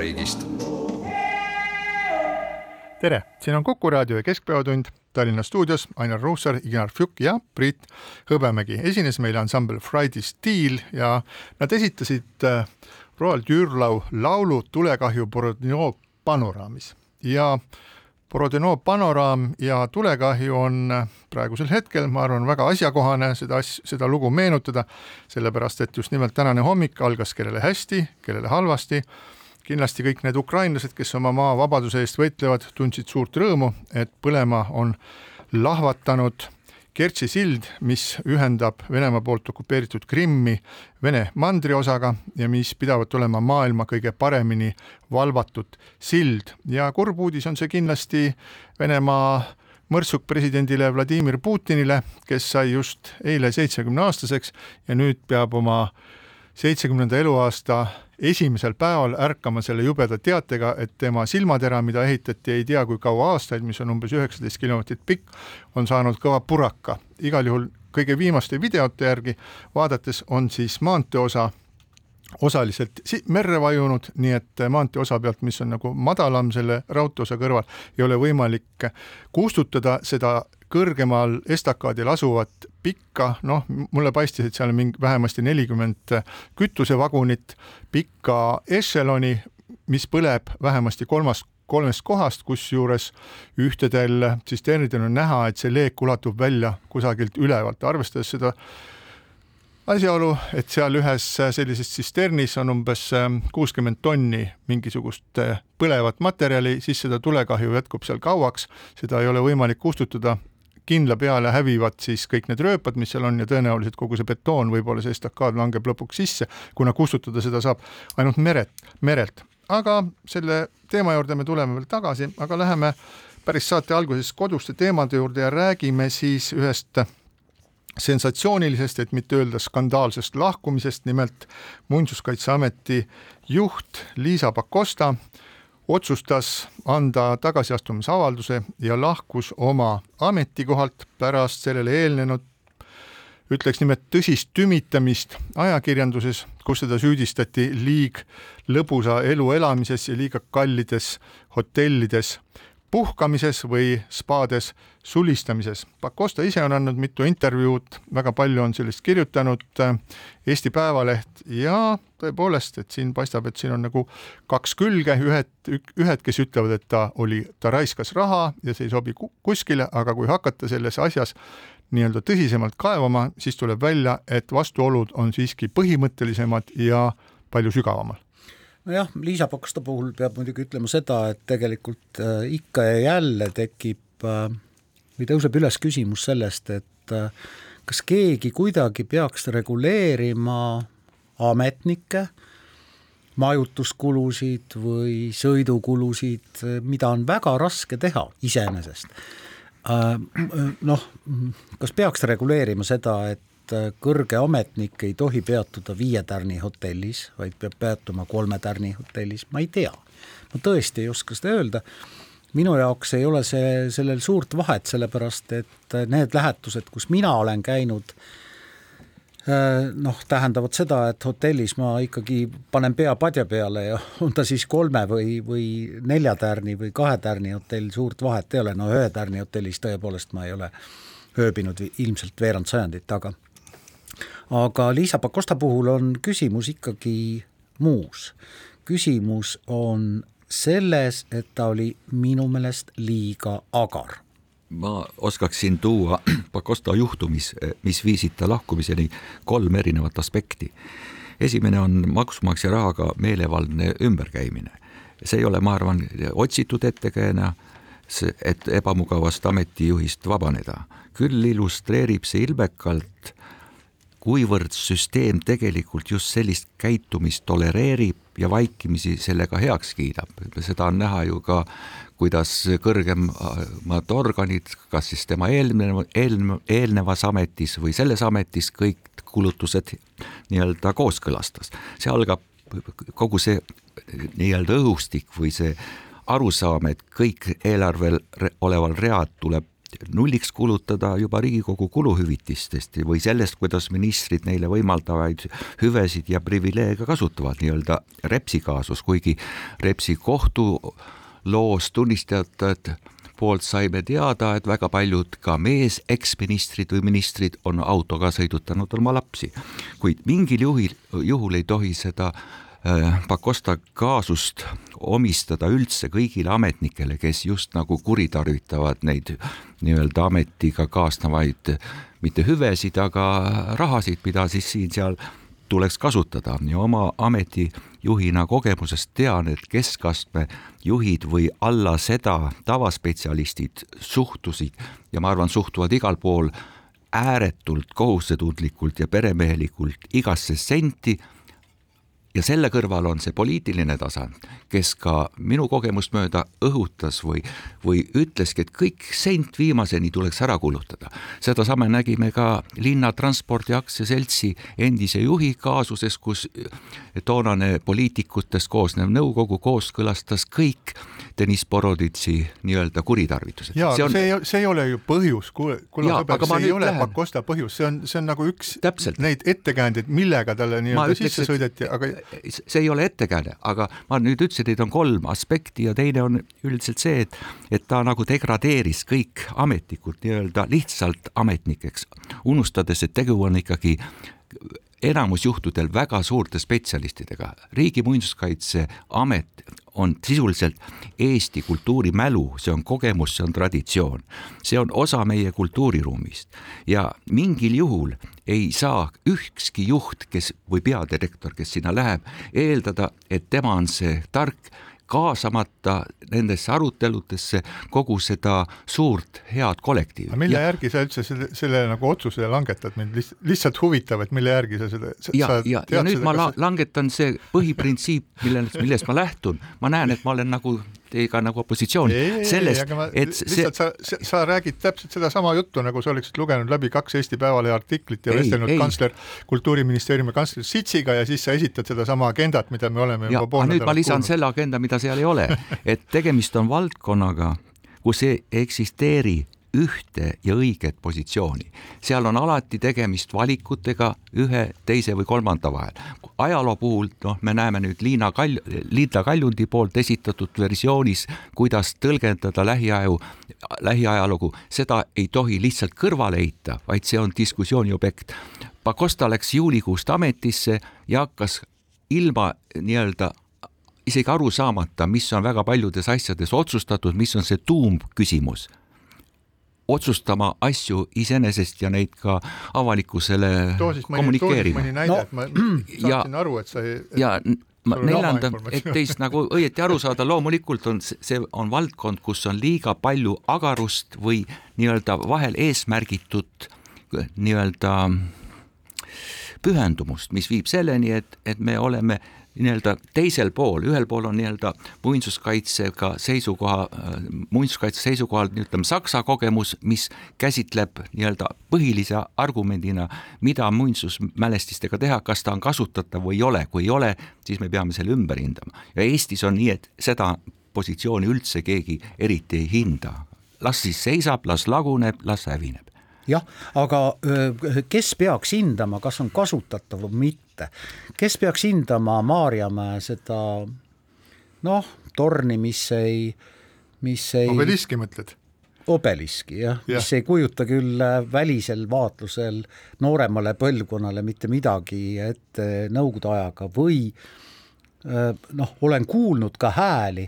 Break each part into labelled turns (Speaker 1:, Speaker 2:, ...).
Speaker 1: koduvabariigist.
Speaker 2: tere, siin on Kuku raadio ja Keskpäevatund Tallinna stuudios Ainar Ruussaar, Ignar Fjuk ja Priit Hõbemägi. esines meile ansambel Friday Steel ja nad esitasid äh, Roald Jürlau laulu Tulekahju Borodino panoraamis ja Borodino panoraam ja tulekahju on äh, praegusel hetkel, ma arvan, väga asjakohane seda as-, seda lugu meenutada, sellepärast et just nimelt tänane hommik algas kellele hästi, kellele halvasti kindlasti kõik need ukrainlased, kes oma maa vabaduse eest võitlevad, tundsid suurt rõõmu, et põlema on lahvatanud Kertši sild, mis ühendab Venemaa poolt okupeeritud Krimmi Vene mandriosaga ja mis pidavat olema maailma kõige paremini valvatud sild. Ja kurb uudis on see kindlasti Venemaa mõrtsuk presidendile Vladimir Putinile, kes sai just eile seitsmekümne aastaseks ja nüüd peab oma seitsmekümnenda eluaasta esimesel päeval ärkama selle jubeda teatega, et tema silmatera, mida ehitati ei tea kui kaua aastaid, mis on umbes üheksateist kilomeetrit pikk, on saanud kõva puraka. igal juhul kõige viimaste videote järgi vaadates on siis maanteeosa osaliselt merre vajunud, nii et maantee osa pealt, mis on nagu madalam selle raudteeosa kõrval, ei ole võimalik kustutada seda kõrgemal estakaadil asuvat pikka, noh, mulle paistis, et seal on mingi vähemasti nelikümmend kütusevagunit, pikka ešeloni, mis põleb vähemasti kolmas, kolmest kohast, kusjuures ühtedel tsisternidel on näha, et see leek ulatub välja kusagilt ülevalt, arvestades seda asjaolu, et seal ühes sellises tsisternis on umbes kuuskümmend tonni mingisugust põlevat materjali, siis seda tulekahju jätkub seal kauaks, seda ei ole võimalik kustutada, kindla peale hävivad siis kõik need rööpad, mis seal on ja tõenäoliselt kogu see betoon, võib-olla see estakaad langeb lõpuks sisse, kuna kustutada seda saab ainult meret, merelt. aga selle teema juurde me tuleme veel tagasi, aga läheme päris saate alguses koduste teemade juurde ja räägime siis ühest sensatsioonilisest, et mitte öelda skandaalsest lahkumisest, nimelt Muinsuskaitseameti juht Liisa Pakosta otsustas anda tagasiastumisavalduse ja lahkus oma ametikohalt pärast sellele eelnenud ütleks nimelt tõsist tümitamist ajakirjanduses, kus teda süüdistati liig lõbusa elu elamises ja liiga kallides hotellides puhkamises või spaades sulistamises. Pakosta ise on andnud mitu intervjuud, väga palju on sellest kirjutanud äh, Eesti Päevaleht ja tõepoolest, et siin paistab, et siin on nagu kaks külge, ühed, ühed, kes ütlevad, et ta oli, ta raiskas raha ja see ei sobi kuskile, aga kui hakata selles asjas nii-öelda tõsisemalt kaevama, siis tuleb välja, et vastuolud on siiski põhimõttelisemad ja palju sügavamal
Speaker 3: nojah, Liisa Pakosta puhul peab muidugi ütlema seda, et tegelikult äh, ikka ja jälle tekib äh, või tõuseb üles küsimus sellest, et äh, kas keegi kuidagi peaks reguleerima ametnikke, majutuskulusid või sõidukulusid, mida on väga raske teha iseenesest. Noh, kas peaks reguleerima seda, et et kõrge ametnik ei tohi peatuda viie tärni hotellis, vaid peab peatuma kolme tärni hotellis, ma ei tea. ma tõesti ei oska seda öelda, minu jaoks ei ole see, sellel suurt vahet, sellepärast et need lähetused, kus mina olen käinud, noh, tähendavad seda, et hotellis ma ikkagi panen pea padja peale ja on ta siis kolme või, või nelja tärni või kahe tärni hotell, suurt vahet ei ole, no ühe tärni hotellis tõepoolest ma ei ole ööbinud ilmselt veerand sajandit, aga aga Liisa Pakosta puhul on küsimus ikkagi muus. küsimus on selles, et ta oli minu meelest liiga agar
Speaker 4: ma oskaksin tuua Pakosta juhtumis, mis viisid ta lahkumiseni, kolm erinevat aspekti. esimene on maksumaksja rahaga meelevaldne ümberkäimine. see ei ole, ma arvan, otsitud ettekääne, et ebamugavast ametijuhist vabaneda. küll illustreerib see ilmekalt kuivõrd süsteem tegelikult just sellist käitumist tolereerib ja vaikimisi sellega heaks kiidab. seda on näha ju ka, kuidas kõrgemad organid, kas siis tema eelnev, eelnev, eelnevas ametis või selles ametis kõik kulutused nii-öelda kooskõlastas. see algab kogu see nii-öelda õhustik või see arusaam, et kõik eelarvel oleval read tuleb nulliks kulutada juba Riigikogu kuluhüvitistest või sellest, kuidas ministrid neile võimaldavaid hüvesid ja privileege kasutavad, nii-öelda Repsi kaasus, kuigi Repsi kohtuloos tunnistajad poolt saime teada, et väga paljud ka mees eksministrid või ministrid on autoga sõidutanud oma lapsi, kuid mingil juhul, juhul ei tohi seda Pakosta kaasust omistada üldse kõigile ametnikele, kes just nagu kuritarvitavad neid nii-öelda ametiga kaasnevaid mitte hüvesid, aga rahasid, mida siis siin-seal tuleks kasutada. Ja oma ametijuhina kogemusest tean, et keskastme juhid või alla seda tavaspetsialistid suhtusid ja ma arvan, suhtuvad igal pool ääretult kohusetundlikult ja peremehelikult igasse senti ja selle kõrval on see poliitiline tasand, kes ka minu kogemust mööda õhutas või, või ütleski, et kõik sent viimaseni tuleks ära kulutada. sedasama nägime ka linnatranspordi aktsiaseltsi endise juhi kaasuses, kus toonane poliitikutest koosnev nõukogu kooskõlastas kõik Deniss Boroditši nii-öelda kuritarvitused.
Speaker 2: jaa, aga on... see ei, see ei ole ju põhjus, kuule, kuule sõber, see ei ole
Speaker 4: lähen.
Speaker 2: Pakosta põhjus, see on, see on nagu üks
Speaker 4: Täpselt.
Speaker 2: neid ettekäändeid, millega talle nii-öelda sisse sõideti, aga
Speaker 4: see ei ole ettekääne, aga ma nüüd ütlesin, et on kolm aspekti ja teine on üldiselt see, et, et ta nagu degradeeris kõik ametnikud nii-öelda lihtsalt ametnikeks, unustades, et tegu on ikkagi enamus juhtudel väga suurte spetsialistidega. riigi Muinsuskaitseamet on sisuliselt Eesti kultuurimälu, see on kogemus, see on traditsioon, see on osa meie kultuuriruumist ja mingil juhul ei saa ükski juht, kes või peadirektor, kes sinna läheb, eeldada, et tema on see tark kaasamata nendesse aruteludesse kogu seda suurt head kollektiivi.
Speaker 2: mille ja, järgi sa üldse selle, selle nagu otsuse langetad, mind lihtsalt, lihtsalt huvitab, et mille järgi sa seda
Speaker 4: ja, ja, ja nüüd ma la, langetan see põhiprintsiip, millest, millest ma lähtun, ma näen, et ma olen nagu teiega nagu opositsioon sellest, et
Speaker 2: see sa, sa räägid täpselt sedasama juttu, nagu sa oleksid lugenud läbi kaks Eesti Päevalehe artiklit ja vestelnud kantsler, kultuuriministeeriumi kantsler Sitsiga ja siis sa esitad sedasama agendat, mida me oleme
Speaker 4: ja, juba pool nädalat
Speaker 2: kuulnud.
Speaker 4: ma lisan kuulnud. selle agenda, mida seal ei ole, et tegemist on valdkonnaga, kus ei eksisteeri ühte ja õiget positsiooni. seal on alati tegemist valikutega ühe, teise või kolmanda vahel. ajaloo puhul, noh, me näeme nüüd Liina Kall-, Liita Kaljundi poolt esitatud versioonis, kuidas tõlgendada lähiaju, lähiajalugu, seda ei tohi lihtsalt kõrvale heita, vaid see on diskussiooni objekt. Pakosta läks juulikuust ametisse ja hakkas ilma nii-öelda isegi aru saamata, mis on väga paljudes asjades otsustatud, mis on see tuumküsimus otsustama asju iseenesest ja neid ka avalikkusele kommunikeerima
Speaker 3: No,
Speaker 2: et ma saaksin aru, et sa ei,
Speaker 4: ja n- ma neljanda, et teist nagu õieti aru saada, loomulikult on see- see on valdkond, kus on liiga palju agarust või nii-öelda vahel eesmärgitud nii-öelda pühendumust, mis viib selleni, et, et me oleme nii-öelda teisel pool, ühel pool on nii-öelda muinsuskaitsega seisukoha, muinsuskaitse seisukohalt ütleme Saksa kogemus, mis käsitleb nii-öelda põhilise argumendina, mida muinsusmälestistega teha, kas ta on kasutatav või ei ole, kui ei ole, siis me peame selle ümber hindama ja Eestis on nii, et seda positsiooni üldse keegi eriti ei hinda. las siis seisab, las laguneb, las hävineb.
Speaker 3: jah, aga kes peaks hindama, kas on kasutatav või mitte, kes peaks hindama Maarjamäe seda noh, torni, mis ei, mis ei
Speaker 2: obeliski mõtled?
Speaker 3: obeliski jah ja., mis ei kujuta küll äh, välisel vaatlusel nooremale põlvkonnale mitte midagi ette Nõukogude ajaga või noh, olen kuulnud ka hääli,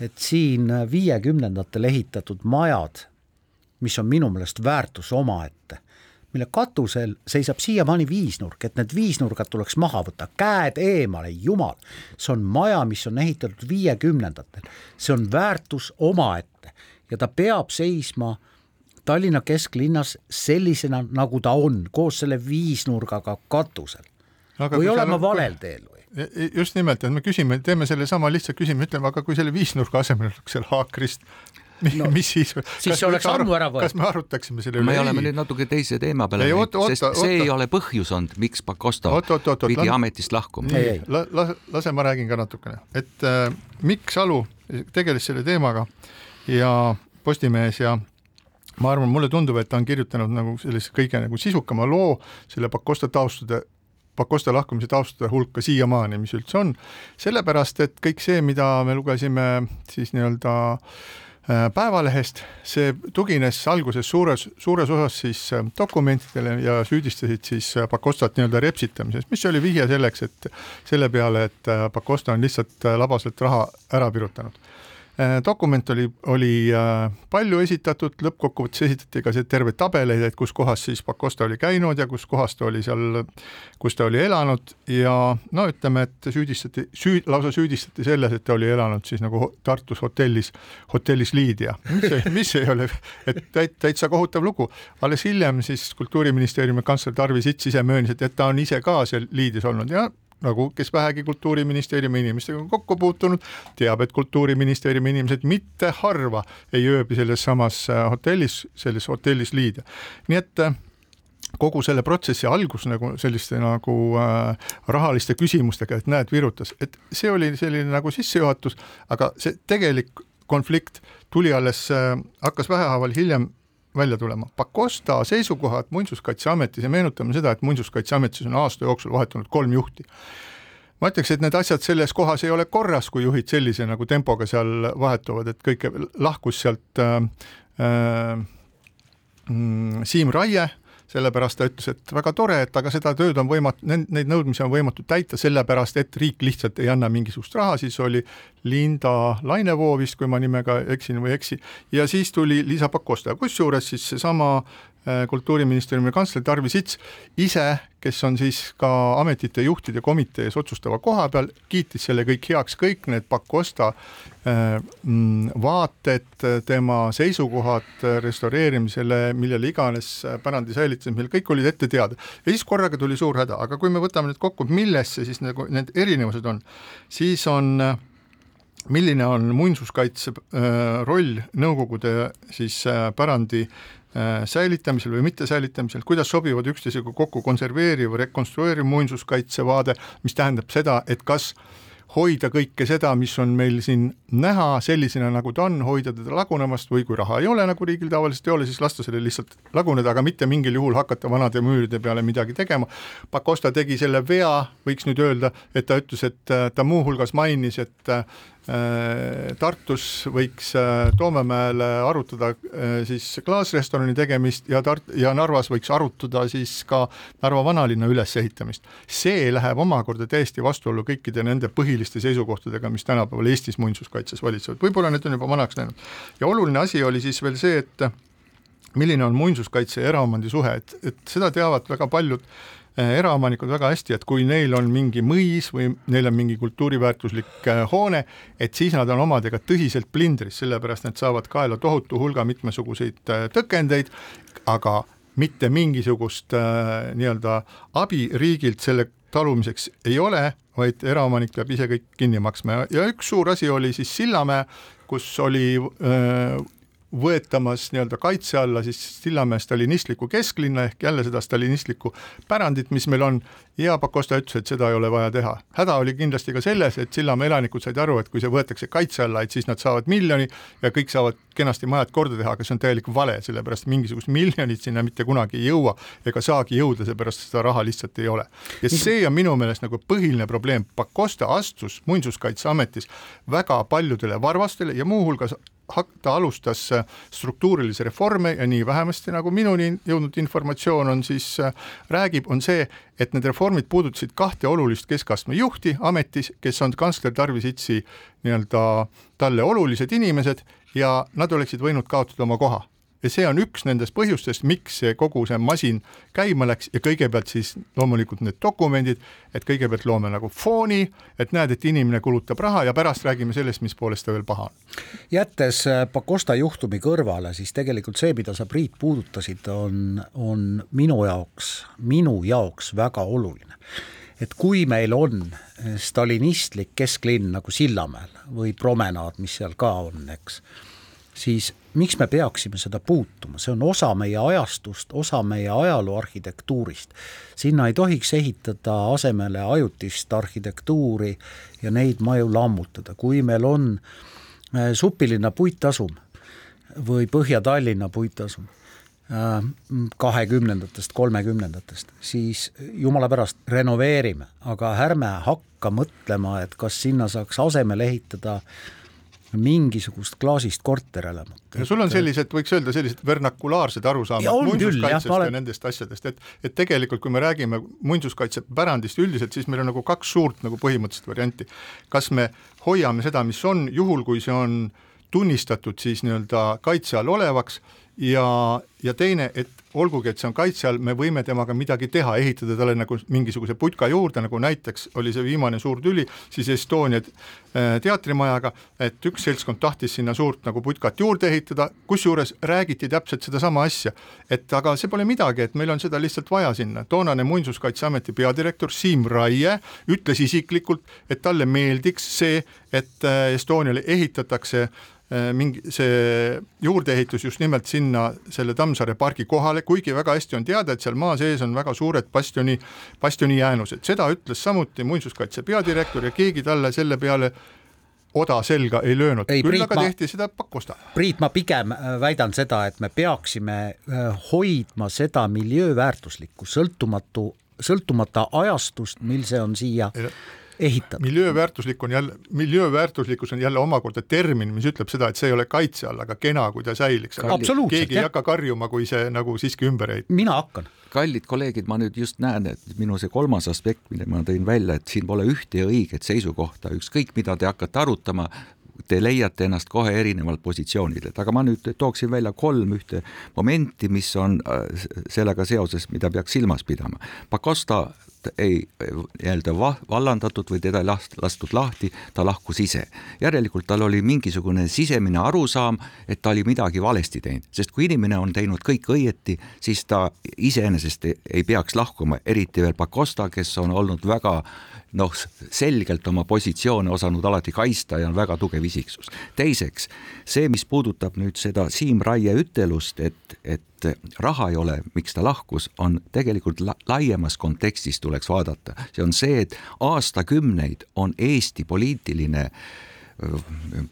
Speaker 3: et siin viiekümnendatel ehitatud majad, mis on minu meelest väärtus omaette, mille katusel seisab siiamaani viisnurk, et need viisnurgad tuleks maha võtta, käed eemale, jumal, see on maja, mis on ehitatud viiekümnendatel, see on väärtus omaette ja ta peab seisma Tallinna kesklinnas sellisena, nagu ta on, koos selle viisnurgaga katusel. või olen ma valel teel või?
Speaker 2: just nimelt, et me küsime, teeme sellesama lihtsa küsimuse, ütleme, aga kui selle viisnurga asemel oleks seal haakrist, no, mis siis?
Speaker 3: Siis see oleks ammu ära võetud.
Speaker 2: kas me arutaksime selle üle?
Speaker 4: me oleme nüüd natuke teise teema peale
Speaker 2: Ei,
Speaker 4: läinud,
Speaker 2: oota, oota,
Speaker 4: sest see ei ole põhjus olnud, miks Pakosta
Speaker 2: Oot, oot, oot,
Speaker 4: pidi
Speaker 2: lan-
Speaker 4: ametist lahkuma.
Speaker 3: Ei, ei.
Speaker 2: la, la, lase ma räägin ka natukene, et äh, Mikk Salu tegeles selle teemaga ja Postimehes ja ma arvan, mulle tundub, et ta on kirjutanud nagu sellise kõige nagu sisukama loo selle Pakosta taustude Pakosta lahkumise taustada hulka siiamaani, mis üldse on, sellepärast et kõik see, mida me lugesime siis nii-öelda äh, Päevalehest, see tugines alguses suures, suures osas siis äh, dokumentidele ja süüdistasid siis äh, Pakostat nii-öelda repsitamises, mis oli vihje selleks, et selle peale, et äh, Pakosta on lihtsalt äh, labaselt raha ära virutanud. Dokument oli, oli äh, palju esitatud, lõppkokkuvõttes esitati ka see terve tabeleid, et kus kohas siis Pakosta oli käinud ja kus kohas ta oli seal, kus ta oli elanud. Ja no ütleme, et süüdistati, süü-, lausa süüdistati selles, et ta oli elanud siis nagu Tartus hotellis, hotellis Lydia, mis ei ole, et täit-, täitsa kohutav lugu. alles hiljem siis Kultuuriministeeriumi kantsler Tarvi Sits ise möönis, et, et ta on ise ka seal Lydias olnud. Ja nagu kes vähegi Kultuuriministeeriumi inimestega on kokku puutunud, teab, et Kultuuriministeeriumi inimesed mitte harva ei ööbi selles samas äh, hotellis, selles hotellis Lydia. nii et äh, kogu selle protsessi algus nagu selliste nagu äh, rahaliste küsimustega, et näed, virutas, et see oli selline nagu sissejuhatus, aga see tegelik konflikt tuli alles äh,, hakkas vähehaaval hiljem välja tulema. Pakosta seisukohad Muinsuskaitseametis ja meenutame seda, et Muinsuskaitseametis on aasta jooksul vahetunud kolm juhti ma ütleks, et need asjad selles kohas ei ole korras, kui juhid sellise nagu tempoga seal vahetuvad, et kõike lahkus sealt äh, äh, mm, Siim Raie, sellepärast ta ütles, et väga tore, et aga seda tööd on võimatu, neid nõudmisi on võimatu täita, sellepärast et riik lihtsalt ei anna mingisugust raha, siis oli Linda Lainevoo vist, kui ma nimega eksin või ei eksi, ja siis tuli Liisa Pakosta, kusjuures siis seesama kultuuriministeeriumi kantsler Tarvi Sits ise, kes on siis ka ametite juhtide komitees otsustava koha peal, kiitis selle kõik heaks, kõik need Pakosta äh, mm, vaated, tema seisukohad äh, restaureerimisele, millele iganes äh, pärandi säilitamisel, kõik olid ette teada. ja siis korraga tuli suur häda, aga kui me võtame nüüd kokku, milles see siis nagu need erinevused on, siis on äh, milline on muinsuskaitse äh, roll Nõukogude siis äh, pärandi äh, säilitamisel või mitte säilitamisel, kuidas sobivad üksteisega kokku konserveeriv, rekonstrueeriv muinsuskaitsevaade, mis tähendab seda, et kas hoida kõike seda, mis on meil siin näha sellisena, nagu ta on, hoida teda lagunemast või kui raha ei ole, nagu riigil tavaliselt ei ole, siis lasta sellel lihtsalt laguneda, aga mitte mingil juhul hakata vanade müüride peale midagi tegema. Pakosta tegi selle vea, võiks nüüd öelda, et ta ütles, et ta muuhulgas mainis, et Tartus võiks äh, Toomemäele arutada äh, siis klaasrestorani tegemist ja Tart- ja Narvas võiks arutada siis ka Narva vanalinna ülesehitamist. see läheb omakorda täiesti vastuollu kõikide nende põhiliste seisukohtadega, mis tänapäeval Eestis muinsuskaitses valitsevad, võib-olla need on juba vanaks läinud. ja oluline asi oli siis veel see, et milline on muinsuskaitse ja eraomandi suhe, et, et seda teavad väga paljud eraomanikud väga hästi, et kui neil on mingi mõis või neil on mingi kultuuriväärtuslik eh, hoone, et siis nad on omadega tõsiselt plindris, sellepärast nad saavad kaela tohutu hulga mitmesuguseid eh, tõkendeid, aga mitte mingisugust äh, nii-öelda abi riigilt selle talumiseks ei ole, vaid eraomanik peab ise kõik kinni maksma. Ja, ja üks suur asi oli siis Sillamäe, kus oli öö, võetamas nii-öelda kaitse alla siis Sillamäe stalinistlikku kesklinna ehk jälle seda stalinistlikku pärandit, mis meil on, ja Pakosta ütles, et seda ei ole vaja teha. häda oli kindlasti ka selles, et Sillamäe elanikud said aru, et kui see võetakse kaitse alla, et siis nad saavad miljoni ja kõik saavad kenasti majad korda teha, aga see on täielik vale, sellepärast mingisugust miljonit sinna mitte kunagi ei jõua ega saagi jõuda, seepärast seda raha lihtsalt ei ole. ja see on minu meelest nagu põhiline probleem, Pakosta astus Muinsuskaitseametis väga paljudele varvastele ja muuhulgas hak-, ta alustas äh, struktuurilisi reforme ja nii vähemasti nagu minuni jõudnud informatsioon on siis äh, räägib, on see, et need reformid puudutasid kahte olulist keskastme juhti ametis, kes on kantsler Tarvi Sitsi nii-öelda talle olulised inimesed ja nad oleksid võinud kaotada oma koha ja see on üks nendest põhjustest, miks see kogu see masin käima läks ja kõigepealt siis loomulikult need dokumendid, et kõigepealt loome nagu fooni, et näed, et inimene kulutab raha ja pärast räägime sellest, mis poolest ta veel paha on.
Speaker 3: jättes äh, Pakosta juhtumi kõrvale, siis tegelikult see, mida sa, Priit, puudutasid, on, on minu jaoks, minu jaoks väga oluline. et kui meil on stalinistlik kesklinn nagu Sillamäel või promenaad, mis seal ka on, eks, siis miks me peaksime seda puutuma, see on osa meie ajastust, osa meie ajaloo arhitektuurist. sinna ei tohiks ehitada asemele ajutist arhitektuuri ja neid maju lammutada, kui meil on äh, supilinna puitasum või Põhja-Tallinna puitasum äh, kahekümnendatest, kolmekümnendatest, siis jumala pärast renoveerime, aga ärme hakka mõtlema, et kas sinna saaks asemele ehitada mingisugust klaasist korterelamut.
Speaker 2: ja sul on sellised, võiks öelda, sellised vernakulaarsed arusaamad
Speaker 3: Ja
Speaker 2: muinsuskaitsest ja
Speaker 3: olen-
Speaker 2: nendest asjadest, et et tegelikult, kui me räägime muinsuskaitsepärandist üldiselt, siis meil on nagu kaks suurt nagu põhimõttelist varianti. kas me hoiame seda, mis on, juhul kui see on tunnistatud siis nii-öelda kaitse all olevaks ja, ja teine, et olgugi, et see on kaitse all, me võime temaga midagi teha, ehitada talle nagu mingisuguse putka juurde, nagu näiteks oli see viimane suur tüli siis Estonia äh, teatrimajaga, et üks seltskond tahtis sinna suurt nagu putkat juurde ehitada, kusjuures räägiti täpselt sedasama asja, et aga see pole midagi, et meil on seda lihtsalt vaja sinna. toonane Muinsuskaitseameti peadirektor Siim Raie ütles isiklikult, et talle meeldiks see, et äh, Estoniale ehitatakse äh, mingi see juurdeehitus just nimelt sinna selle Tammsaare pargi kohale, kuigi väga hästi on teada, et seal maa sees on väga suured bastioni, bastioni jäänused, seda ütles samuti muinsuskaitse peadirektor ja keegi talle selle peale oda selga ei löönud, küll
Speaker 3: Priit,
Speaker 2: aga
Speaker 3: ma-
Speaker 2: tehti seda Pakosta.
Speaker 3: Priit, ma pigem äh, väidan seda, et me peaksime äh, hoidma seda miljöö väärtuslikku, sõltumatu, sõltumata ajastust, mil see on siia ehitatud.
Speaker 2: miljööväärtuslik on jälle, miljööväärtuslikkus on jälle omakorda termin, mis ütleb seda, et see ei ole kaitse all, aga kena, kui ta säiliks. Keegi ei hakka karjuma, kui see nagu siiski ümber ei
Speaker 3: mina hakkan.
Speaker 4: kallid kolleegid, ma nüüd just näen, et minu see kolmas aspekt, mille ma tõin välja, et siin pole ühte ja õiget seisukohta, ükskõik mida te hakkate arutama, te leiate ennast kohe erinevalt positsioonidelt, aga ma nüüd tooksin välja kolm ühte momenti, mis on äh, sellega seoses, mida peaks silmas pidama. Pakosta ei nii-öelda va- vallandatud või teda ei last- lastud lahti, ta lahkus ise. järelikult tal oli mingisugune sisemine arusaam, et ta oli midagi valesti teinud, sest kui inimene on teinud kõik õieti, siis ta iseenesest ei, ei peaks lahkuma, eriti veel Pakosta, kes on olnud väga noh, selgelt oma positsioone osanud alati kaitsta ja on väga tugev isiksus. teiseks, see, mis puudutab nüüd seda Siim Raie ütelust, et, et raha ei ole, miks ta lahkus, on tegelikult la laiemas kontekstis tuleks vaadata, see on see, et aastakümneid on Eesti poliitiline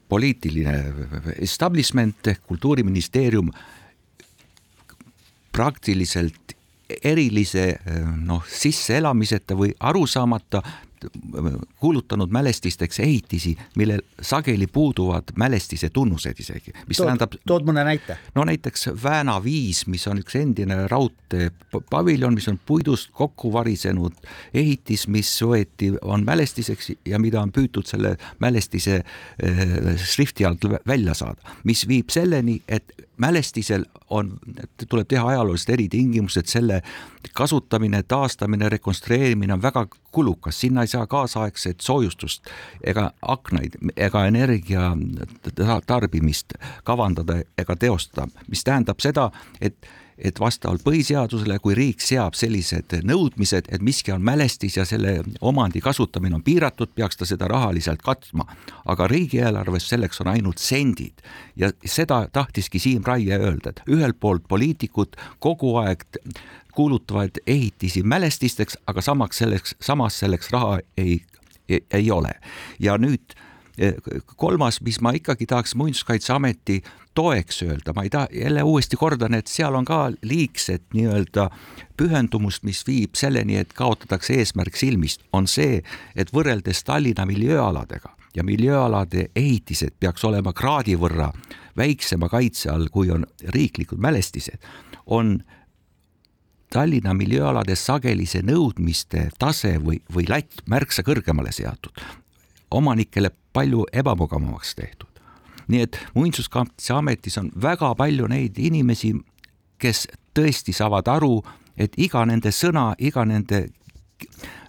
Speaker 4: poliitiline establishment ehk kultuuriministeerium praktiliselt erilise noh, sisseelamiseta või aru saamata kuulutanud mälestisteks ehitisi, millel sageli puuduvad mälestise tunnused isegi, mis
Speaker 3: tood,
Speaker 4: tähendab
Speaker 3: tood mõne näite.
Speaker 4: no näiteks Vääna viis, mis on üks endine raudteepaviljon, mis on puidust kokku varisenud ehitis, mis võeti, on mälestiseks ja mida on püütud selle mälestise šrifti alt välja saada, mis viib selleni, et mälestisel on, tuleb teha ajaloolised eritingimused, selle kasutamine, taastamine, rekonstrueerimine on väga kulukas, sinna ei saa kaasaegset soojustust ega aknaid ega energia tarbimist kavandada ega teostada, mis tähendab seda, et et vastavalt põhiseadusele, kui riik seab sellised nõudmised, et miski on mälestis ja selle omandi kasutamine on piiratud, peaks ta seda rahaliselt katma. aga riigieelarves selleks on ainult sendid ja seda tahtiski Siim Raie öelda, et ühelt poolt poliitikud kogu aeg kuulutavad ehitisi mälestisteks, aga samaks selleks, samas selleks raha ei, ei, ei ole. ja nüüd kolmas, mis ma ikkagi tahaks Muinsuskaitseameti toeks öelda, ma ei taha, jälle uuesti kordan, et seal on ka liigset nii-öelda pühendumust, mis viib selleni, et kaotatakse eesmärk silmist, on see, et võrreldes Tallinna miljööaladega ja miljööalade ehitised peaks olema kraadi võrra väiksema kaitse all, kui on riiklikud mälestised, on Tallinna miljööalades sageli see nõudmiste tase või, või latt märksa kõrgemale seatud, omanikele palju ebamugavamaks tehtud nii et Muinsuskaitseametis on väga palju neid inimesi, kes tõesti saavad aru, et iga nende sõna, iga nende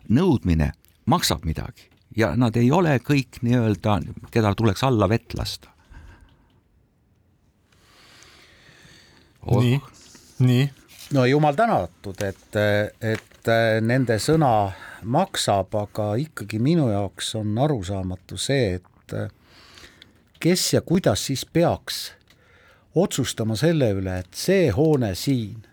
Speaker 4: nõudmine maksab midagi. Ja nad ei ole kõik nii-öelda, keda tuleks alla vett lasta.
Speaker 2: Oh.. nii, nii.
Speaker 3: no jumal tänatud, et, et nende sõna maksab, aga ikkagi minu jaoks on arusaamatu see, et kes ja kuidas siis peaks otsustama selle üle, et see hoone siin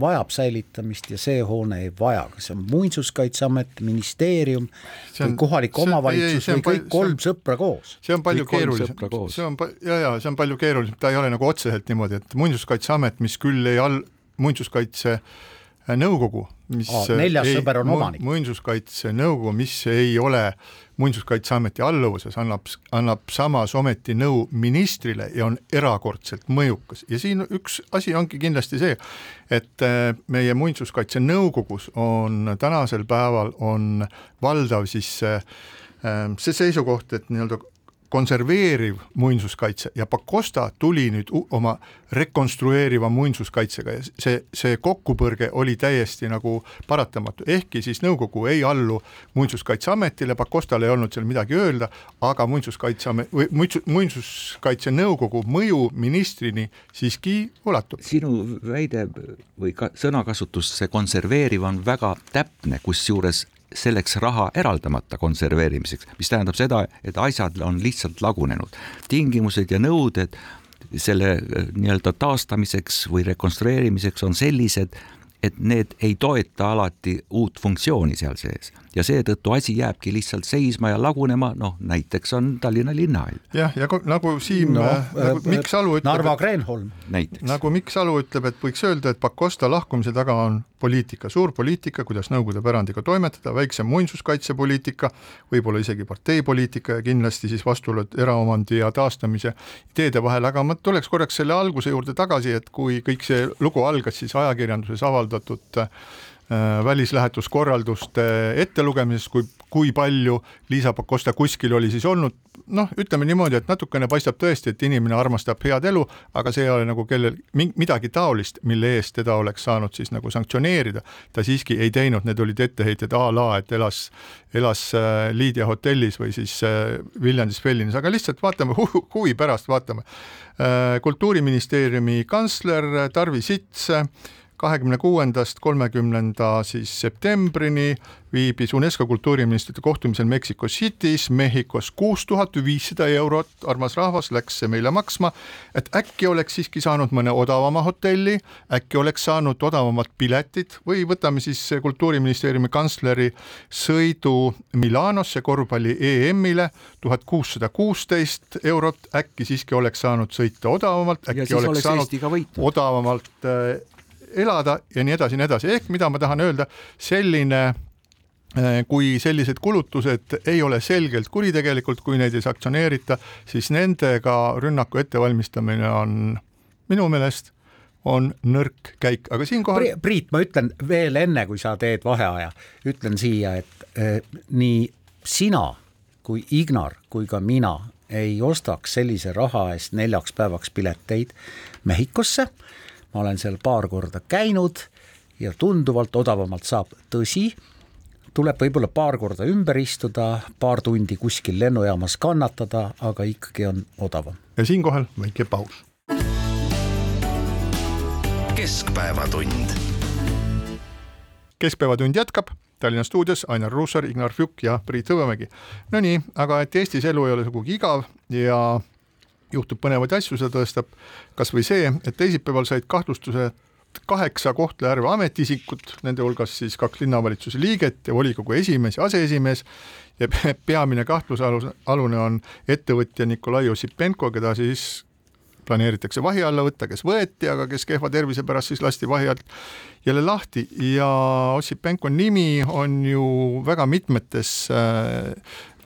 Speaker 3: vajab säilitamist ja see hoone ei vaja, kas see on Muinsuskaitseamet, ministeerium on, või kohalik see, omavalitsus ei, või kõik kolm sõpra koos?
Speaker 2: see on palju keerulisem, see on ja, ja see on palju keerulisem, ta ei ole nagu otseselt niimoodi, et Muinsuskaitseamet, mis küll ei all, muinsuskaitse nõukogu, mis
Speaker 3: Aa, neljas ei, sõber on omanik.
Speaker 2: muinsuskaitse nõukogu, mis ei ole Muinsuskaitseameti alluvuses, annab, annab samas ometi nõu ministrile ja on erakordselt mõjukas ja siin üks asi ongi kindlasti see, et äh, meie Muinsuskaitse nõukogus on tänasel päeval on valdav siis see, äh, see seisukoht, et nii-öelda konserveeriv muinsuskaitse ja Pakosta tuli nüüd oma rekonstrueeriva muinsuskaitsega ja see, see kokkupõrge oli täiesti nagu paratamatu, ehkki siis nõukogu ei allu Muinsuskaitseametile, Pakostal ei olnud seal midagi öelda, aga Muinsuskaitseamet või Muinsuskaitse Nõukogu mõju ministrini siiski ulatub.
Speaker 4: sinu väide või ka sõnakasutus, see konserveeriv on väga täpne, kusjuures selleks raha eraldamata konserveerimiseks, mis tähendab seda, et asjad on lihtsalt lagunenud. tingimused ja nõuded selle äh, nii-öelda taastamiseks või rekonstrueerimiseks on sellised, et need ei toeta alati uut funktsiooni seal sees ja seetõttu asi jääbki lihtsalt seisma ja lagunema, noh näiteks on Tallinna linnahall.
Speaker 2: jah, ja nagu Siim no, äh, nagu äh, Mikk Salu ütleb.
Speaker 3: Narva Kreenholm.
Speaker 2: nagu Mikk Salu ütleb, et võiks öelda, et Pakosta lahkumise taga on poliitika, suur poliitika, kuidas Nõukogude pärandiga toimetada, väiksem muinsuskaitsepoliitika, võib-olla isegi parteipoliitika ja kindlasti siis vastuolud eraomandi ja taastamise ideede vahel, aga ma tuleks korraks selle alguse juurde tagasi, et kui kõik see lugu algas siis ajakirjanduses avaldatud äh, Äh, välislähetuskorralduste ettelugemisest, kui, kui palju Liisa Pakosta kuskil oli siis olnud, noh, ütleme niimoodi, et natukene paistab tõesti, et inimene armastab head elu, aga see ei ole nagu kellel midagi taolist, mille eest teda oleks saanud siis nagu sanktsioneerida. ta siiski ei teinud, need olid etteheited a la, et elas, elas äh, Lydia hotellis või siis äh, Viljandis Fellinis, aga lihtsalt vaatame hu huvi pärast, vaatame. kultuuriministeeriumi kantsler Tarvi Sits kahekümne kuuendast kolmekümnenda siis septembrini viibis UNESCO kultuuriministrite kohtumisel Mexico City's Mehhikos kuus tuhat viissada eurot, armas rahvas, läks see meile maksma, et äkki oleks siiski saanud mõne odavama hotelli, äkki oleks saanud odavamad piletid või võtame siis kultuuriministeeriumi kantsleri sõidu Milanosse korvpalli EM-ile, tuhat kuussada kuusteist eurot, äkki siiski oleks saanud sõita odavamalt, äkki oleks saanud odavamalt äh, elada ja nii edasi ja nii edasi, ehk mida ma tahan öelda, selline äh, kui sellised kulutused ei ole selgelt kuritegelikult, kui neid ei sanktsioneerita, siis nendega rünnaku ettevalmistamine on minu meelest on nõrk käik, aga siinkohal
Speaker 3: Pri- Priit, ma ütlen veel enne, kui sa teed vaheaja, ütlen siia, et eh, nii sina kui Ignar kui ka mina ei ostaks sellise raha eest neljaks päevaks pileteid Mehhikosse. Ma olen seal paar korda käinud ja tunduvalt odavamalt saab, tõsi, tuleb võib-olla paar korda ümber istuda, paar tundi kuskil lennujaamas kannatada, aga ikkagi on odavam.
Speaker 2: ja siinkohal väike paus.
Speaker 1: keskpäevatund.
Speaker 2: keskpäevatund jätkab Tallinna stuudios Ainar Ruussaar, Ignar Fjuk ja Priit Hõbemägi. Nonii, aga et Eestis elu ei ole sugugi igav ja juhtub põnevaid asju, seda tõestab kas või see, et teisipäeval said kahtlustuse kaheksa Kohtla-Järve ametiisikut, nende hulgas siis kaks linnavalitsuse liiget ja volikogu esimees ja aseesimees. Ja pe- peamine kahtlusalune on ettevõtja Nikolai Ossipenko, keda siis planeeritakse vahi alla võtta, kes võeti, aga kes kehva tervise pärast siis lasti vahi alt jälle lahti. Ja Ossipenko nimi on ju väga mitmetes äh,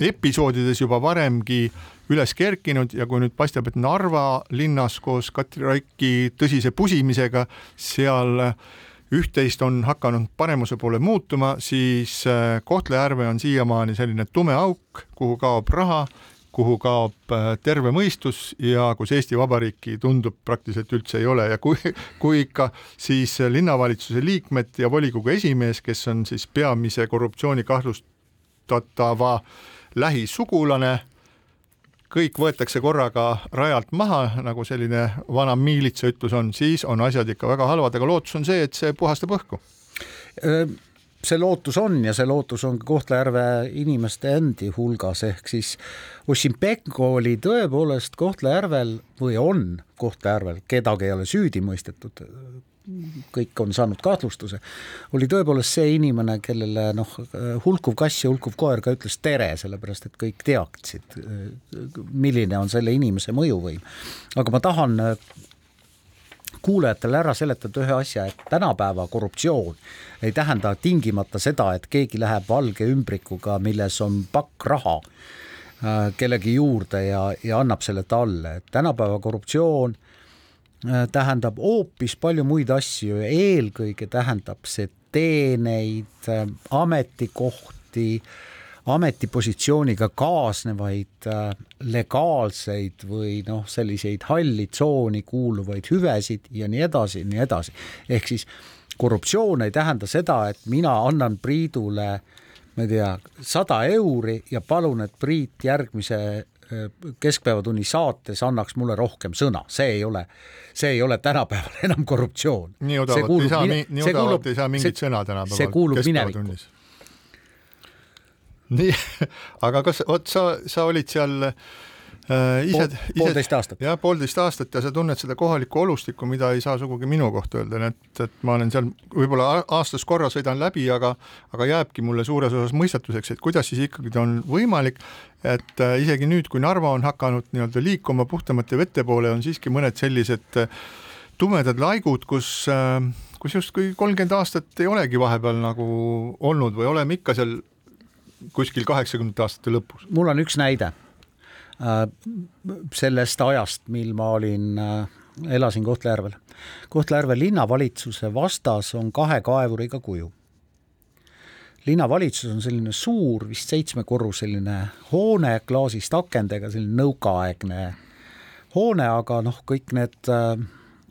Speaker 2: episoodides juba varemgi üles kerkinud ja kui nüüd paistab, et Narva linnas koos Katri Raiki tõsise pusimisega seal üht-teist on hakanud paremuse poole muutuma, siis äh, Kohtla-Järve on siiamaani selline tume auk, kuhu kaob raha, kuhu kaob äh, terve mõistus ja kus Eesti Vabariiki tundub praktiliselt üldse ei ole ja kui, kui ikka, siis linnavalitsuse liikmed ja volikogu esimees, kes on siis peamise korruptsiooni kahtlustatava lähisugulane, kõik võetakse korraga rajalt maha, nagu selline vana miilitsa ütlus on, siis on asjad ikka väga halvad, aga lootus on see, et see puhastab õhku.
Speaker 3: See lootus on ja see lootus on Kohtla-Järve inimeste endi hulgas, ehk siis Ossipenko oli tõepoolest Kohtla-Järvel või on Kohtla-Järvel, kedagi ei ole süüdi mõistetud, kõik on saanud kahtlustuse, oli tõepoolest see inimene, kellele noh, hulkuv kass ja hulkuv koer ka ütles tere, sellepärast et kõik teaksid, milline on selle inimese mõjuvõim. aga ma tahan kuulajatele ära seletada ühe asja, et tänapäeva korruptsioon ei tähenda tingimata seda, et keegi läheb valge ümbrikuga, milles on pakk raha äh, kellegi juurde ja, ja annab selle talle, et tänapäeva korruptsioon äh, tähendab hoopis palju muid asju ja eelkõige tähendab see teeneid, ametikohti, ametipositsiooniga kaasnevaid äh, legaalseid või noh, selliseid halli tsooni kuuluvaid hüvesid ja nii edasi ja nii edasi. ehk siis korruptsioon ei tähenda seda, et mina annan Priidule ma ei tea, sada euri ja palun, et Priit järgmise äh, keskpäevatunni saates annaks mulle rohkem sõna, see ei ole, see ei ole tänapäeval enam korruptsioon.
Speaker 2: nii odavalt ei saa, nii odavalt ei saa mingit sõna tänapäeval.
Speaker 3: minevikku.
Speaker 2: Nii, aga kas, vot sa, sa olid seal äh, ise
Speaker 3: Pool- poolteist aastat.
Speaker 2: jah, poolteist aastat ja sa tunned seda kohalikku olustikku, mida ei saa sugugi minu kohta öelda, nii et, et ma olen seal võib-olla aastas korra sõidan läbi, aga aga jääbki mulle suures osas mõistatuseks, et kuidas siis ikkagi on võimalik, et äh, isegi nüüd, kui Narva on hakanud nii-öelda liikuma puhtamate vete poole, on siiski mõned sellised äh, tumedad laigud, kus äh, kus justkui kolmkümmend aastat ei olegi vahepeal nagu olnud või oleme ikka seal kuskil kaheksakümnendate aastate lõpus.
Speaker 3: mul on üks näide äh, sellest ajast, mil ma olin äh,, elasin Kohtla-Järvel. Kohtla-Järve linnavalitsuse vastas on kahe kaevuriga kuju. linnavalitsus on selline suur, vist seitsmekorruseline hoone klaasist akendega, selline nõukaaegne hoone, aga noh, kõik need äh,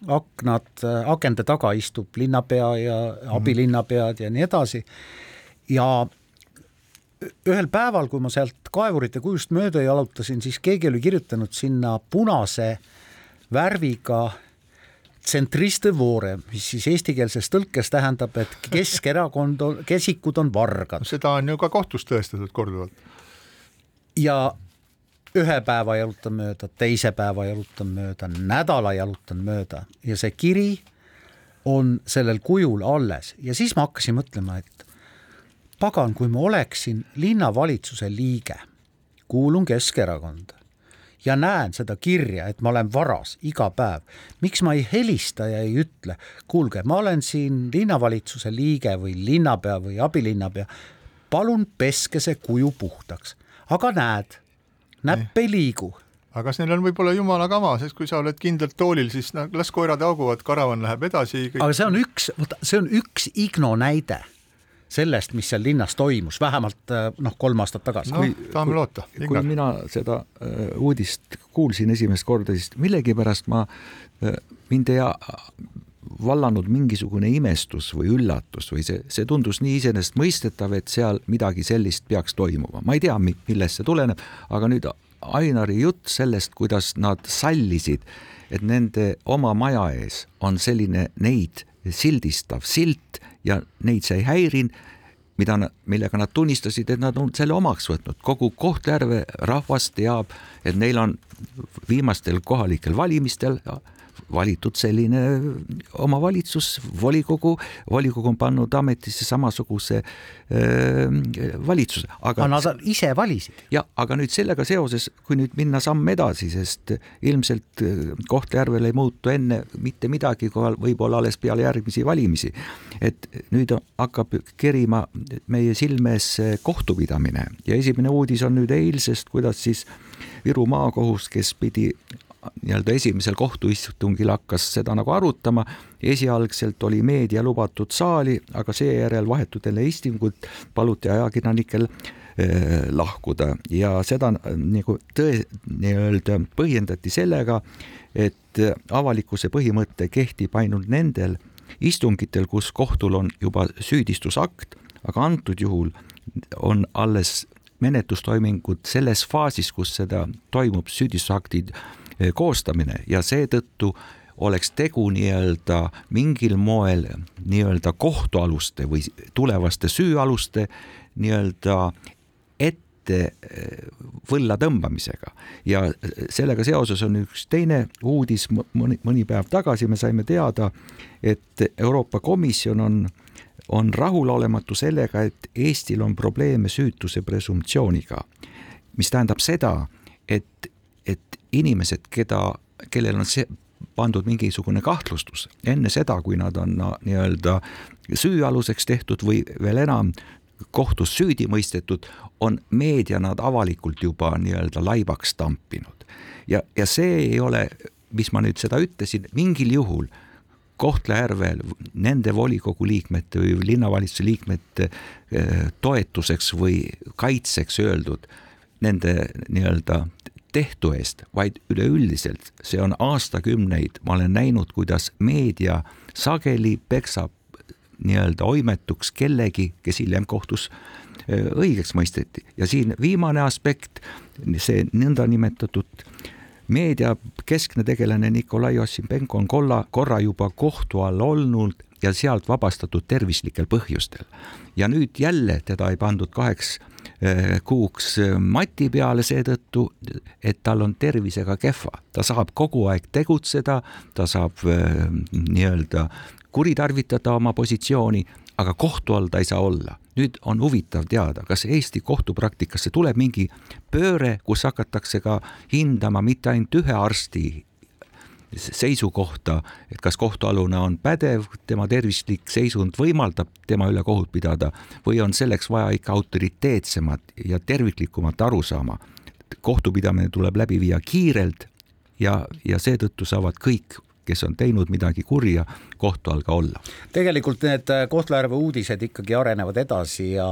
Speaker 3: aknad, akende taga istub linnapea ja abilinnapead ja nii edasi. ja ühel päeval, kui ma sealt kaevurite kujust mööda jalutasin, siis keegi oli kirjutanud sinna punase värviga tsentriste voore, mis siis eestikeelses tõlkes tähendab, et Keskerakond on, kesikud on vargad
Speaker 2: seda on ju ka kohtus tõestatud korduvalt.
Speaker 3: ja ühe päeva jalutan mööda, teise päeva jalutan mööda, nädala jalutan mööda ja see kiri on sellel kujul alles ja siis ma hakkasin mõtlema, et pagan, kui ma oleksin linnavalitsuse liige, kuulun Keskerakonda ja näen seda kirja, et ma olen varas iga päev, miks ma ei helista ja ei ütle, kuulge, ma olen siin linnavalitsuse liige või linnapea või abilinnapea, palun peske see kuju puhtaks, aga näed, näpp ei liigu.
Speaker 2: Aga kas neil on võib-olla jumala kama, sest kui sa oled kindlalt toolil, siis no, las koerad hauguvad, karavan läheb edasi.
Speaker 3: aga see on üks, vaata, see on üks Igno näide sellest, mis seal linnas toimus, vähemalt äh, noh, kolm aastat tagasi
Speaker 2: no tahame loota.
Speaker 4: kui mina seda äh, uudist kuulsin esimest korda, siis millegipärast ma, mind ei vallanud mingisugune imestus või üllatus või see, see tundus nii iseenesestmõistetav, et seal midagi sellist peaks toimuma, ma ei tea, millest see tuleneb, aga nüüd Ainari jutt sellest, kuidas nad sallisid, et nende oma maja ees on selline neid sildistav silt ja neid see ei häirinud mida, millega nad tunnistasid, et nad on selle omaks võtnud, kogu Kohtla-Järve rahvas teab, et neil on viimastel kohalikel valimistel valitud selline omavalitsus, volikogu, volikogu on pannud ametisse samasuguse äh, valitsuse, aga
Speaker 3: aga nad ise valisid.
Speaker 4: ja aga nüüd sellega seoses, kui nüüd minna samm edasi, sest ilmselt äh, Kohtla-Järvel ei muutu enne mitte midagi, võib-olla alles peale järgmisi valimisi. et nüüd hakkab kerima meie silme ees kohtupidamine. Ja esimene uudis on nüüd eilsest, kuidas siis Viru maakohus, kes pidi nii-öelda esimesel kohtuistungil hakkas seda nagu arutama, esialgselt oli meedia lubatud saali, aga seejärel vahetult enne istingut paluti ajakirjanikel eh, lahkuda. Ja seda nagu tõe, nii-öelda põhjendati sellega, et avalikkuse põhimõte kehtib ainult nendel istungitel, kus kohtul on juba süüdistusakt, aga antud juhul on alles menetlustoimingud selles faasis, kus seda toimub süüdistusaktid koostamine. Ja seetõttu oleks tegu nii-öelda mingil moel nii-öelda kohtualuste või tulevaste süüaluste nii-öelda ette võlla tõmbamisega. Ja sellega seoses on üks teine uudis mõni, mõni päev tagasi me saime teada, et Euroopa Komisjon on on rahulolematu sellega, et Eestil on probleeme süütuse presumptsiooniga, mis tähendab seda, et, et inimesed, keda, kellel on see pandud mingisugune kahtlustus enne seda, kui nad on nii-öelda süüaluseks tehtud või veel enam kohtus süüdi mõistetud, on meedia nad avalikult juba nii-öelda laibaks tampinud. Ja, ja see ei ole, mis ma nüüd seda ütlesin, mingil juhul Kohtla-Järvel nende volikogu liikmete või linnavalitsuse liikmete toetuseks või kaitseks öeldud nende nii-öelda tehtu eest, vaid üleüldiselt see on aastakümneid, ma olen näinud, kuidas meedia sageli peksab nii-öelda oimetuks kellegi, kes hiljem kohtus õigeks mõisteti ja siin viimane aspekt, see nõndanimetatud meedia keskne tegelane Nikolai Ossipenko on kolla, korra juba kohtu all olnud ja sealt vabastatud tervislikel põhjustel. ja nüüd jälle teda ei pandud kaheks kuuks mati peale seetõttu, et tal on tervisega kehva, ta saab kogu aeg tegutseda, ta saab nii-öelda kuritarvitada oma positsiooni, aga kohtu all ta ei saa olla. nüüd on huvitav teada, kas Eesti kohtupraktikasse tuleb mingi pööre, kus hakatakse ka hindama mitte ainult ühe arsti seisukohta, et kas kohtualune on pädev, tema tervislik seisund võimaldab tema üle kohut pidada või on selleks vaja ikka autoriteetsemat ja terviklikumat arusaama. kohtupidamine tuleb läbi viia kiirelt ja, ja seetõttu saavad kõik kes on teinud midagi kurja, kohtu all ka olla.
Speaker 3: tegelikult need Kohtla-Järve uudised ikkagi arenevad edasi ja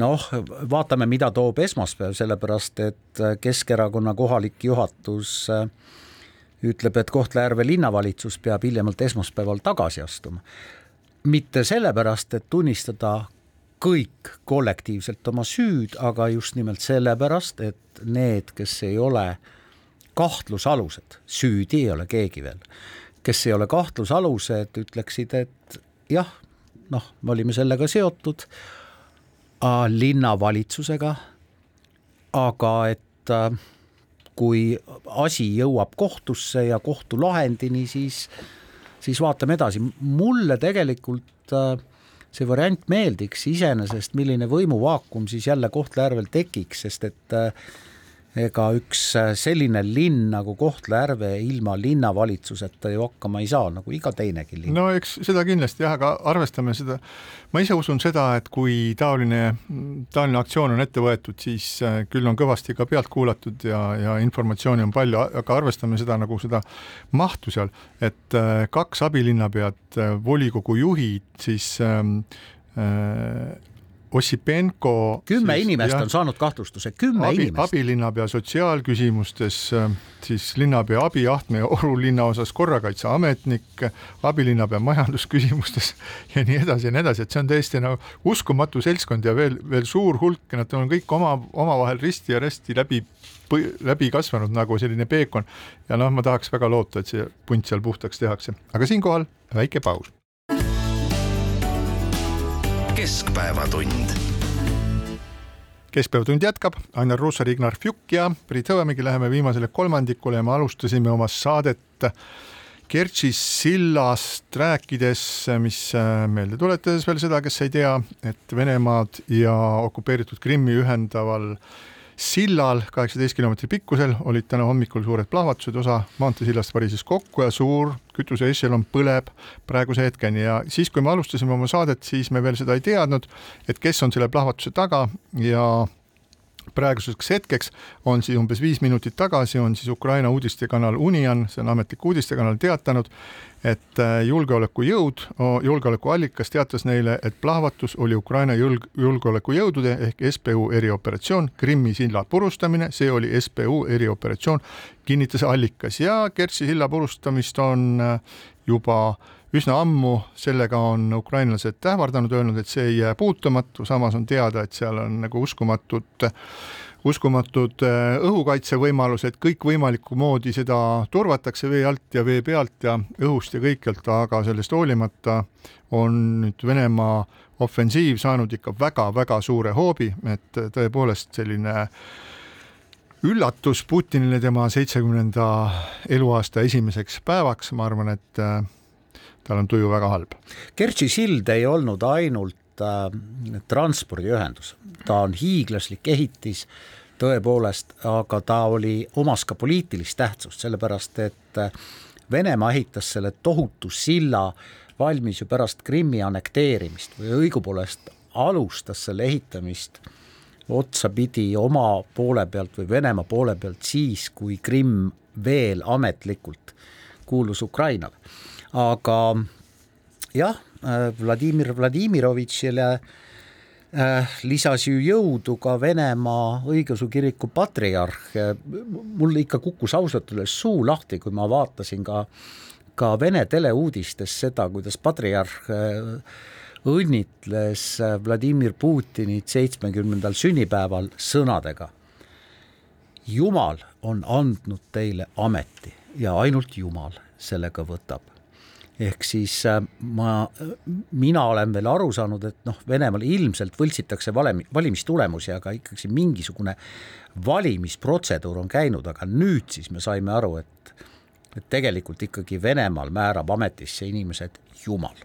Speaker 3: noh, vaatame, mida toob esmaspäev, sellepärast et Keskerakonna kohalik juhatus ütleb, et Kohtla-Järve linnavalitsus peab hiljemalt esmaspäeval tagasi astuma. mitte sellepärast, et tunnistada kõik kollektiivselt oma süüd, aga just nimelt sellepärast, et need, kes ei ole kahtlusalused, süüdi ei ole keegi veel. kes ei ole kahtlusalused, ütleksid, et jah, noh, me olime sellega seotud linnavalitsusega, aga et äh, kui asi jõuab kohtusse ja kohtulahendini, siis, siis vaatame edasi. mulle tegelikult äh, see variant meeldiks iseenesest, milline võimuvaakum siis jälle Kohtla-Järvel tekiks, sest et äh, ega üks äh, selline linn nagu Kohtla-Järve ilma linnavalitsuseta ju hakkama ei saa, nagu iga teinegi linn.
Speaker 2: no eks seda kindlasti jah, aga arvestame seda, ma ise usun seda, et kui taoline, taoline aktsioon on ette võetud, siis äh, küll on kõvasti ka pealt kuulatud ja, ja informatsiooni on palju, aga arvestame seda nagu seda mahtu seal, et äh, kaks abilinnapead, volikogu juhid, siis ähm, äh, Ossipenko
Speaker 3: kümme
Speaker 2: siis,
Speaker 3: inimest
Speaker 2: jah,
Speaker 3: on saanud kahtlustuse, kümme
Speaker 2: abi,
Speaker 3: inimest.
Speaker 2: abilinnapea sotsiaalküsimustes, siis linnapea abi Ahtme ja Oru linnaosas korrakaitseametnik, abilinnapea majandusküsimustes ja nii edasi ja nii edasi, et see on täiesti nagu uskumatu seltskond ja veel, veel suur hulk nad on kõik oma, omavahel risti ja resti läbi läbi kasvanud nagu selline peekon ja noh, ma tahaks väga loota, et see punt seal puhtaks tehakse, aga siinkohal väike paus.
Speaker 1: Keskpäevatund.
Speaker 2: keskpäevatund jätkab, Ainar Ruussaar, Ignar Fjuk ja Priit Hõbemägi, läheme viimasele kolmandikule. Ja me alustasime oma saadet Kertši sillast rääkides, mis meelde tuletades veel seda, kes ei tea, et Venemaad ja okupeeritud Krimmi ühendaval sillal, kaheksateist kilomeetri pikkusel, olid täna hommikul suured plahvatused, osa maanteesillast varises kokku ja suur kütuseešelon põleb praeguse hetkeni. Ja siis, kui me alustasime oma saadet, siis me veel seda ei teadnud, et kes on selle plahvatuse taga ja praeguseks hetkeks on siis umbes viis minutit tagasi on siis Ukraina uudistekanal Unian, see on ametlik uudistekanal, teatanud, et äh, julgeolekujõud, julgeolekuallikas teatas neile, et plahvatus oli Ukraina julg-, julgeolekujõudude ehk SBU erioperatsioon, Krimmi silla purustamine, see oli SBU erioperatsioon, kinnitas allikas. Ja Kertši silla purustamist on äh, juba üsna ammu, sellega on ukrainlased ähvardanud, öelnud, et see ei jää puutumatu, samas on teada, et seal on nagu uskumatud uskumatud äh, õhukaitsevõimalused, kõikvõimalikku moodi seda turvatakse vee alt ja vee pealt ja õhust ja kõikjalt, aga sellest hoolimata on nüüd Venemaa ofensiiv saanud ikka väga-väga suure hoobi, et tõepoolest selline üllatus Putinile tema seitsmekümnenda eluaasta esimeseks päevaks, ma arvan, et äh, tal on tuju väga halb.
Speaker 3: Kertši sild ei olnud ainult äh, transpordiühendus, ta on hiiglaslik ehitis tõepoolest, aga ta oli, omas ka poliitilist tähtsust, sellepärast et äh, Venemaa ehitas selle tohutu silla valmis ju pärast Krimmi annekteerimist või õigupoolest alustas selle ehitamist otsapidi oma poole pealt või Venemaa poole pealt siis, kui Krimm veel ametlikult kuulus Ukrainale. Aga jah, Vladimir Vladimirovitšile äh, lisas ju jõudu ka Venemaa õigeusu kiriku patriarh, mul ikka kukkus ausalt öeldes suu lahti, kui ma vaatasin ka ka Vene teleuudistes seda, kuidas patriarh äh, õnnitles äh, Vladimir Putinit seitsmekümnendal sünnipäeval sõnadega. Jumal on andnud teile ameti ja ainult Jumal sellega võtab. Ehk siis äh, ma, mina olen veel aru saanud, et noh, Venemaal ilmselt võltsitakse valemi, valimistulemusi, aga ikkagi mingisugune valimisprotseduur on käinud, aga nüüd siis me saime aru, et et tegelikult ikkagi Venemaal määrab ametisse inimesed Jumal.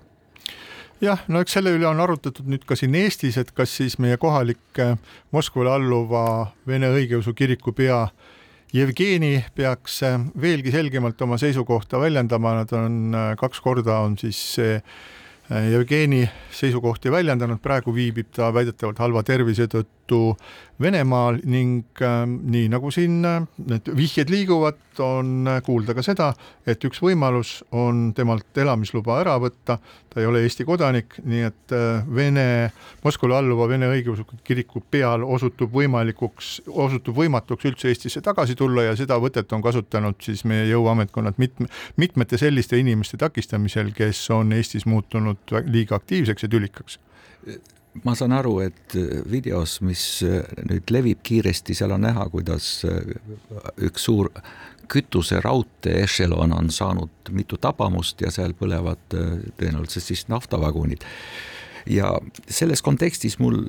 Speaker 2: Jah, no eks selle üle on arutatud nüüd ka siin Eestis, et kas siis meie kohalik äh, Moskvale alluva Vene õigeusu kiriku pea Jevgeni peaks äh, veelgi selgemalt oma seisukohta väljendama, nad on äh, kaks korda on siis see Jevgeni seisukohti väljendanud, praegu viibib ta väidetavalt halva tervise tõttu Venemaal ning äh, nii nagu siin äh, need vihjed liiguvad, on kuulda ka seda, et üks võimalus on temalt elamisluba ära võtta, ta ei ole Eesti kodanik, nii et äh, Vene, Moskvale alluva Vene õigeusu kiriku peal osutub võimalikuks, osutub võimatuks üldse Eestisse tagasi tulla ja seda võtet on kasutanud siis meie jõuametkonnad mitme, mitmete selliste inimeste takistamisel, kes on Eestis muutunud liiga aktiivseks ja tülikaks.
Speaker 4: Ma saan aru, et videos, mis nüüd levib kiiresti, seal on näha, kuidas üks suur kütuse raudtee ešelon on saanud mitu tabamust ja seal põlevad äh, tõenäoliselt siis naftavagunid. ja selles kontekstis mul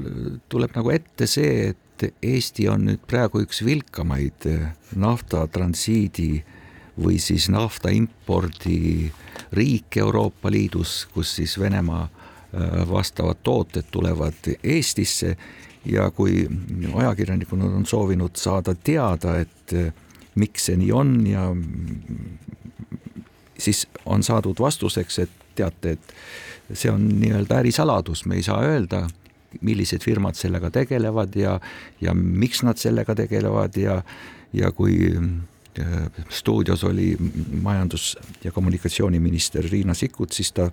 Speaker 4: tuleb nagu ette see, et Eesti on nüüd praegu üks vilkamaid äh, naftatransiidi või siis nafta impordi riik Euroopa Liidus, kus siis Venemaa äh, vastavad tooted tulevad Eestisse ja kui ajakirjanikud on soovinud saada teada, et miks see nii on ja siis on saadud vastuseks, et teate, et see on nii-öelda ärisaladus, me ei saa öelda, millised firmad sellega tegelevad ja, ja miks nad sellega tegelevad ja, ja kui äh, stuudios oli majandus- ja kommunikatsiooniminister Riina Sikkut, siis ta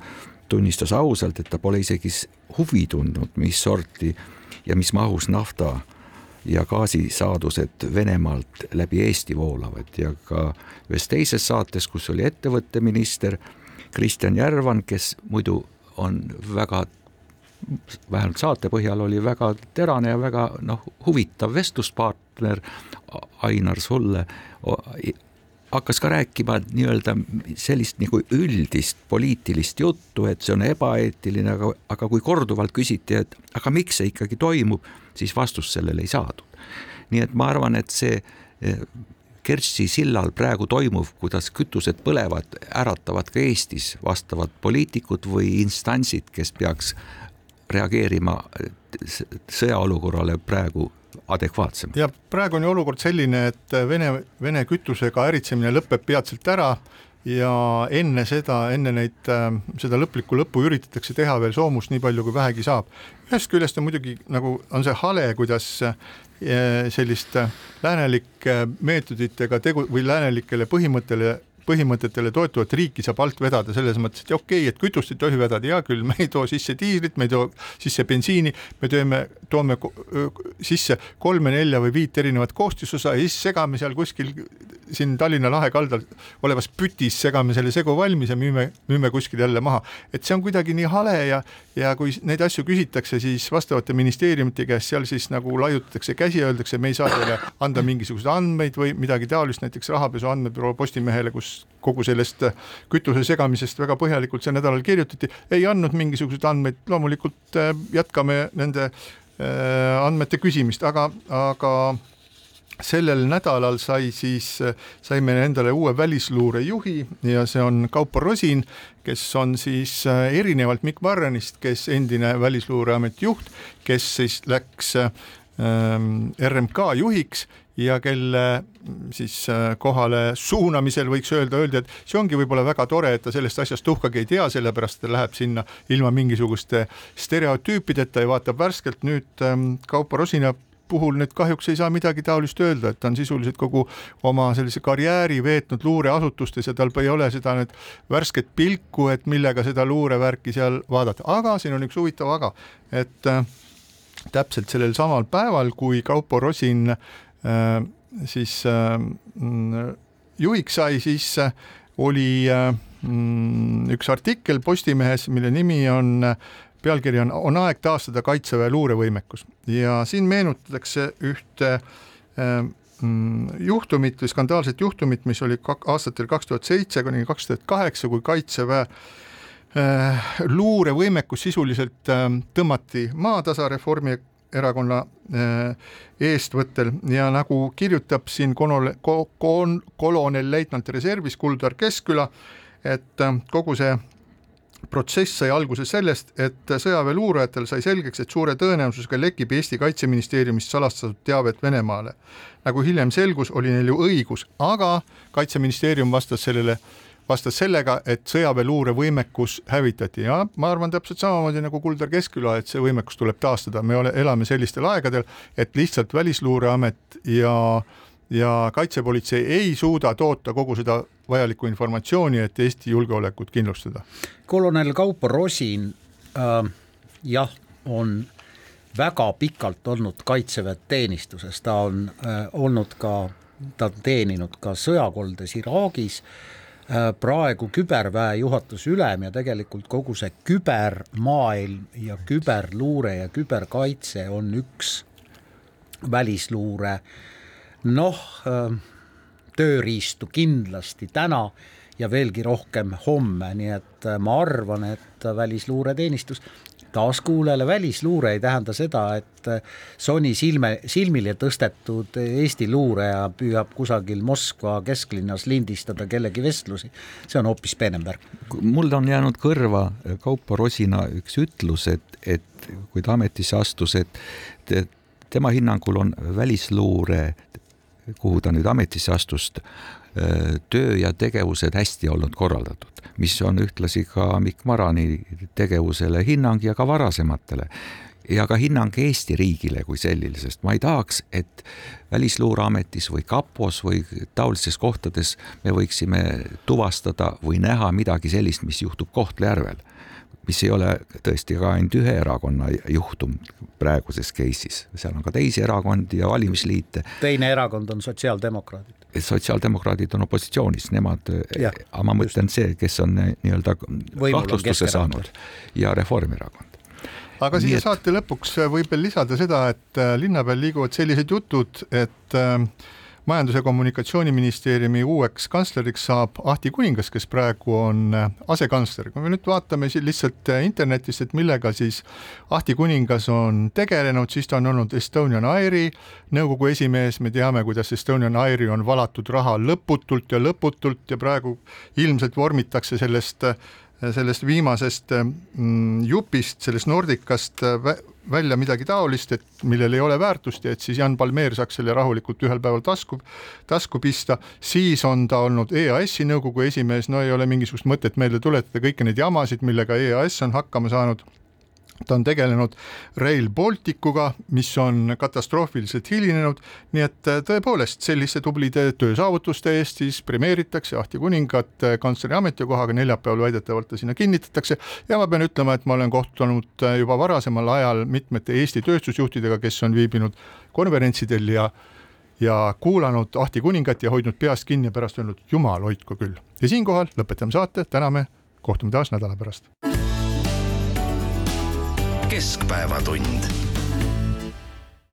Speaker 4: tunnistas ausalt, et ta pole isegi huvi tundnud, mis sorti ja mis mahus nafta ja gaasisaadused Venemaalt läbi Eesti voolavad. Ja ka ühes teises saates, kus oli ettevõtteminister Kristjan Järvan, kes muidu on väga vähemalt saate põhjal oli väga terane ja väga noh, huvitav vestluspartner Ainar sulle, hakkas ka rääkima nii-öelda sellist nagu üldist poliitilist juttu, et see on ebaeetiline, aga, aga kui korduvalt küsiti, et aga miks see ikkagi toimub, siis vastust sellele ei saadud. nii et ma arvan, et see Kertši sillal praegu toimuv, kuidas kütused põlevad, äratavad ka Eestis vastavad poliitikud või instantsid, kes peaks reageerima sõjaolukorrale praegu adekvaatsemalt.
Speaker 2: ja praegu on ju olukord selline, et Vene, Vene kütusega äritsemine lõpeb peatselt ära ja enne seda, enne neid, seda lõplikku lõppu üritatakse teha veel soomust nii palju, kui vähegi saab. ühest küljest on muidugi nagu, on see hale, kuidas sellist läänelike meetoditega tegu või läänelikele põhimõttele põhimõtetele toetuvat riiki saab alt vedada selles mõttes, et okei okay,, et kütust ei tohi vedada, hea küll, me ei too sisse diislit, me ei too sisse bensiini, me teeme, toome sisse kolme-nelja või viit erinevat koostisosa ja siis segame seal kuskil siin Tallinna lahe kaldal olevas pütis, segame selle segu valmis ja müüme, müüme kuskil jälle maha. et see on kuidagi nii hale ja, ja kui neid asju küsitakse, siis vastavate ministeeriumite käest seal siis nagu laiutatakse käsi ja öeldakse, me ei saa teile anda mingisuguseid andmeid või midagi taolist, näiteks rahapesu andmebüroo Postimehele, kus kogu sellest kütuse segamisest väga põhjalikult sel nädalal kirjutati, ei andnud mingisuguseid andmeid, loomulikult äh, jätkame nende äh, andmete küsimist, aga, aga sellel nädalal sai siis, saime endale uue välisluurejuhi ja see on Kaupo Rosin, kes on siis äh, erinevalt Mikk Marranist, kes endine Välisluureameti juht, kes siis läks ähm, RMK juhiks ja kelle siis äh, kohale suunamisel võiks öelda, öeldi, et see ongi võib-olla väga tore, et ta sellest asjast tuhkagi ei tea, sellepärast ta läheb sinna ilma mingisuguste stereotüüpideta ja vaatab värskelt. Nüüd ähm, Kaupo Rosina puhul nüüd kahjuks ei saa midagi taolist öelda, et ta on sisuliselt kogu oma sellise karjääri veetnud luureasutustes ja tal ei ole seda nüüd värsket pilku, et millega seda luurevärki seal vaadata, aga siin on üks huvitav aga, et äh, täpselt sellel samal päeval, kui Kaupo Rosin siis äh, juhiks sai, siis äh, oli äh, mm, üks artikkel Postimehes, mille nimi on äh, pealkiri on On aeg taastada Kaitseväe luurevõimekus ja siin meenutatakse ühte äh, juhtumit või skandaalset juhtumit, mis oli aastatel kaks tuhat seitse kuni kaks tuhat kaheksa, kui Kaitseväe äh, luurevõimekus sisuliselt äh, tõmmati maatasa Reformierakonna äh, eestvõttel ja nagu kirjutab siin konole, ko, kon, kolonelleitnant reservis Kuldar Keskküla, et äh, kogu see protsess sai alguse sellest, et sõjaväeluurajatel sai selgeks, et suure tõenäosusega lekib Eesti Kaitseministeeriumist salastatud teavet Venemaale. nagu hiljem selgus, oli neil ju õigus, aga Kaitseministeerium vastas sellele, vastas sellega, et sõjaväeluure võimekus hävitati. Ja ma arvan täpselt samamoodi nagu Kuldar Keskküla, et see võimekus tuleb taastada, me ole, elame sellistel aegadel, et lihtsalt Välisluureamet ja ja kaitsepolitsei ei suuda toota kogu seda vajalikku informatsiooni, et Eesti julgeolekut kindlustada.
Speaker 3: kolonel Kaupo Rosin äh, jah, on väga pikalt olnud kaitseväe teenistuses, ta on äh, olnud ka, ta on teeninud ka sõjakoldes Iraagis. äh,, praegu küberväe juhatuse ülem ja tegelikult kogu see kübermaailm ja küberluure ja küberkaitse on üks välisluure. Noh äh,, tööriistu kindlasti täna ja veelgi rohkem homme, nii et äh, ma arvan, et välisluureteenistus taaskuulajale välisluure ei tähenda seda, et Sony silme, silmile tõstetud Eesti luureja püüab kusagil Moskva kesklinnas lindistada kellegi vestlusi, see on hoopis peenem värk.
Speaker 4: mulle on jäänud kõrva Kaupo Rosina üks ütlus, et, et kui ta ametisse astus, et te, tema hinnangul on välisluure, kuhu ta nüüd ametisse astus, töö ja tegevused hästi olnud korraldatud, mis on ühtlasi ka Mikk Marani tegevusele hinnang ja ka varasematele. Ja ka hinnang Eesti riigile kui sellisele, sest ma ei tahaks, et Välisluureametis või kapos või taolistes kohtades me võiksime tuvastada või näha midagi sellist, mis juhtub Kohtla-Järvel mis ei ole tõesti ka ainult ühe erakonna juhtum praeguses case'is, seal on ka teisi erakondi ja valimisliite.
Speaker 3: teine erakond on sotsiaaldemokraadid.
Speaker 4: sotsiaaldemokraadid on opositsioonis, nemad, aga ma mõtlen see, kes on nii-öelda kahtlustuse saanud. Ja Reformierakond.
Speaker 2: Aga siia et... saate lõpuks võib veel lisada seda, et äh, linna peal liiguvad sellised jutud, et äh, majandus- ja kommunikatsiooniministeeriumi uueks kantsleriks saab Ahti Kuningas, kes praegu on äh, asekantsler. kui me nüüd vaatame siin lihtsalt äh, internetist, et millega siis Ahti Kuningas on tegelenud, siis ta on olnud Estonian Airi nõukogu esimees, me teame, kuidas Estonian Airi on valatud raha lõputult ja lõputult ja praegu ilmselt vormitakse sellest sellest viimasest mm, jupist, sellest Nordicast välja midagi taolist, et millel ei ole väärtust ja et siis Jan Palmeer saaks selle rahulikult ühel päeval tasku, tasku pista, siis on ta olnud EAS-i nõukogu esimees, no ei ole mingisugust mõtet meelde tuletada. Kõiki neid jamasid, millega EAS on hakkama saanud ta on tegelenud Rail Balticuga, mis on katastroofiliselt hilinenud, nii et äh, tõepoolest selliste tublide töösaavutuste eest siis premeeritakse Ahti Kuningat äh, kantsleri ametikohaga, neljapäeval väidetavalt ta sinna kinnitatakse. Ja ma pean ütlema, et ma olen kohtunud äh, juba varasemal ajal mitmete Eesti tööstusjuhtidega, kes on viibinud konverentsidel ja ja kuulanud Ahti Kuningat ja hoidnud peast kinni ja pärast öelnud, jumal hoidku küll. ja siinkohal lõpetame saate, täname, kohtume taas nädala pärast
Speaker 5: keskpäevatund